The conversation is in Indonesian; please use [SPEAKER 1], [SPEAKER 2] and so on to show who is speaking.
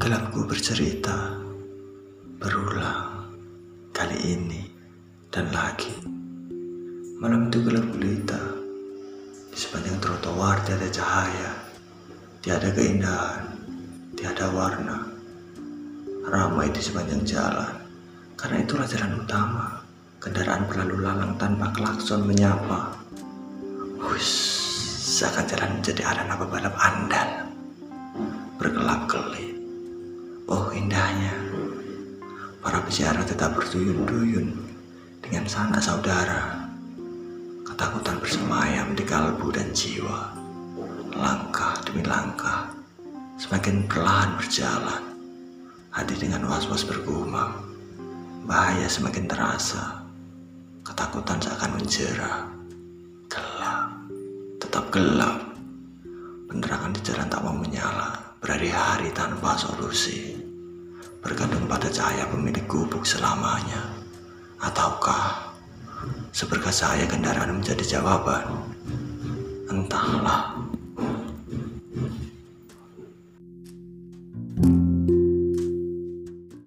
[SPEAKER 1] Gelapku bercerita, berulang, kali ini dan lagi. Malam itu gelap gulita, di sepanjang trotoar tiada cahaya, tiada keindahan, tiada warna. Ramai di sepanjang jalan, karena itulah jalan utama. Kendaraan berlalu lalang tanpa klakson menyapa. Hush, seakan jalan menjadi arena pebalap andal. Indahnya. Para peziarah tetap berduyun-duyun dengan sanak saudara. Ketakutan bersemayam di kalbu dan jiwa. Langkah demi langkah, semakin perlahan berjalan. Hadi dengan was-was bergumam. Bahaya semakin terasa. Ketakutan seakan menjera. Gelap, tetap gelap. Penerangan di jalan tak mau menyala. Berhari-hari tanpa solusi. Bergantung pada cahaya pemilik gubuk selamanya. Ataukah seberkas cahaya kendaraan menjadi jawaban? Entahlah.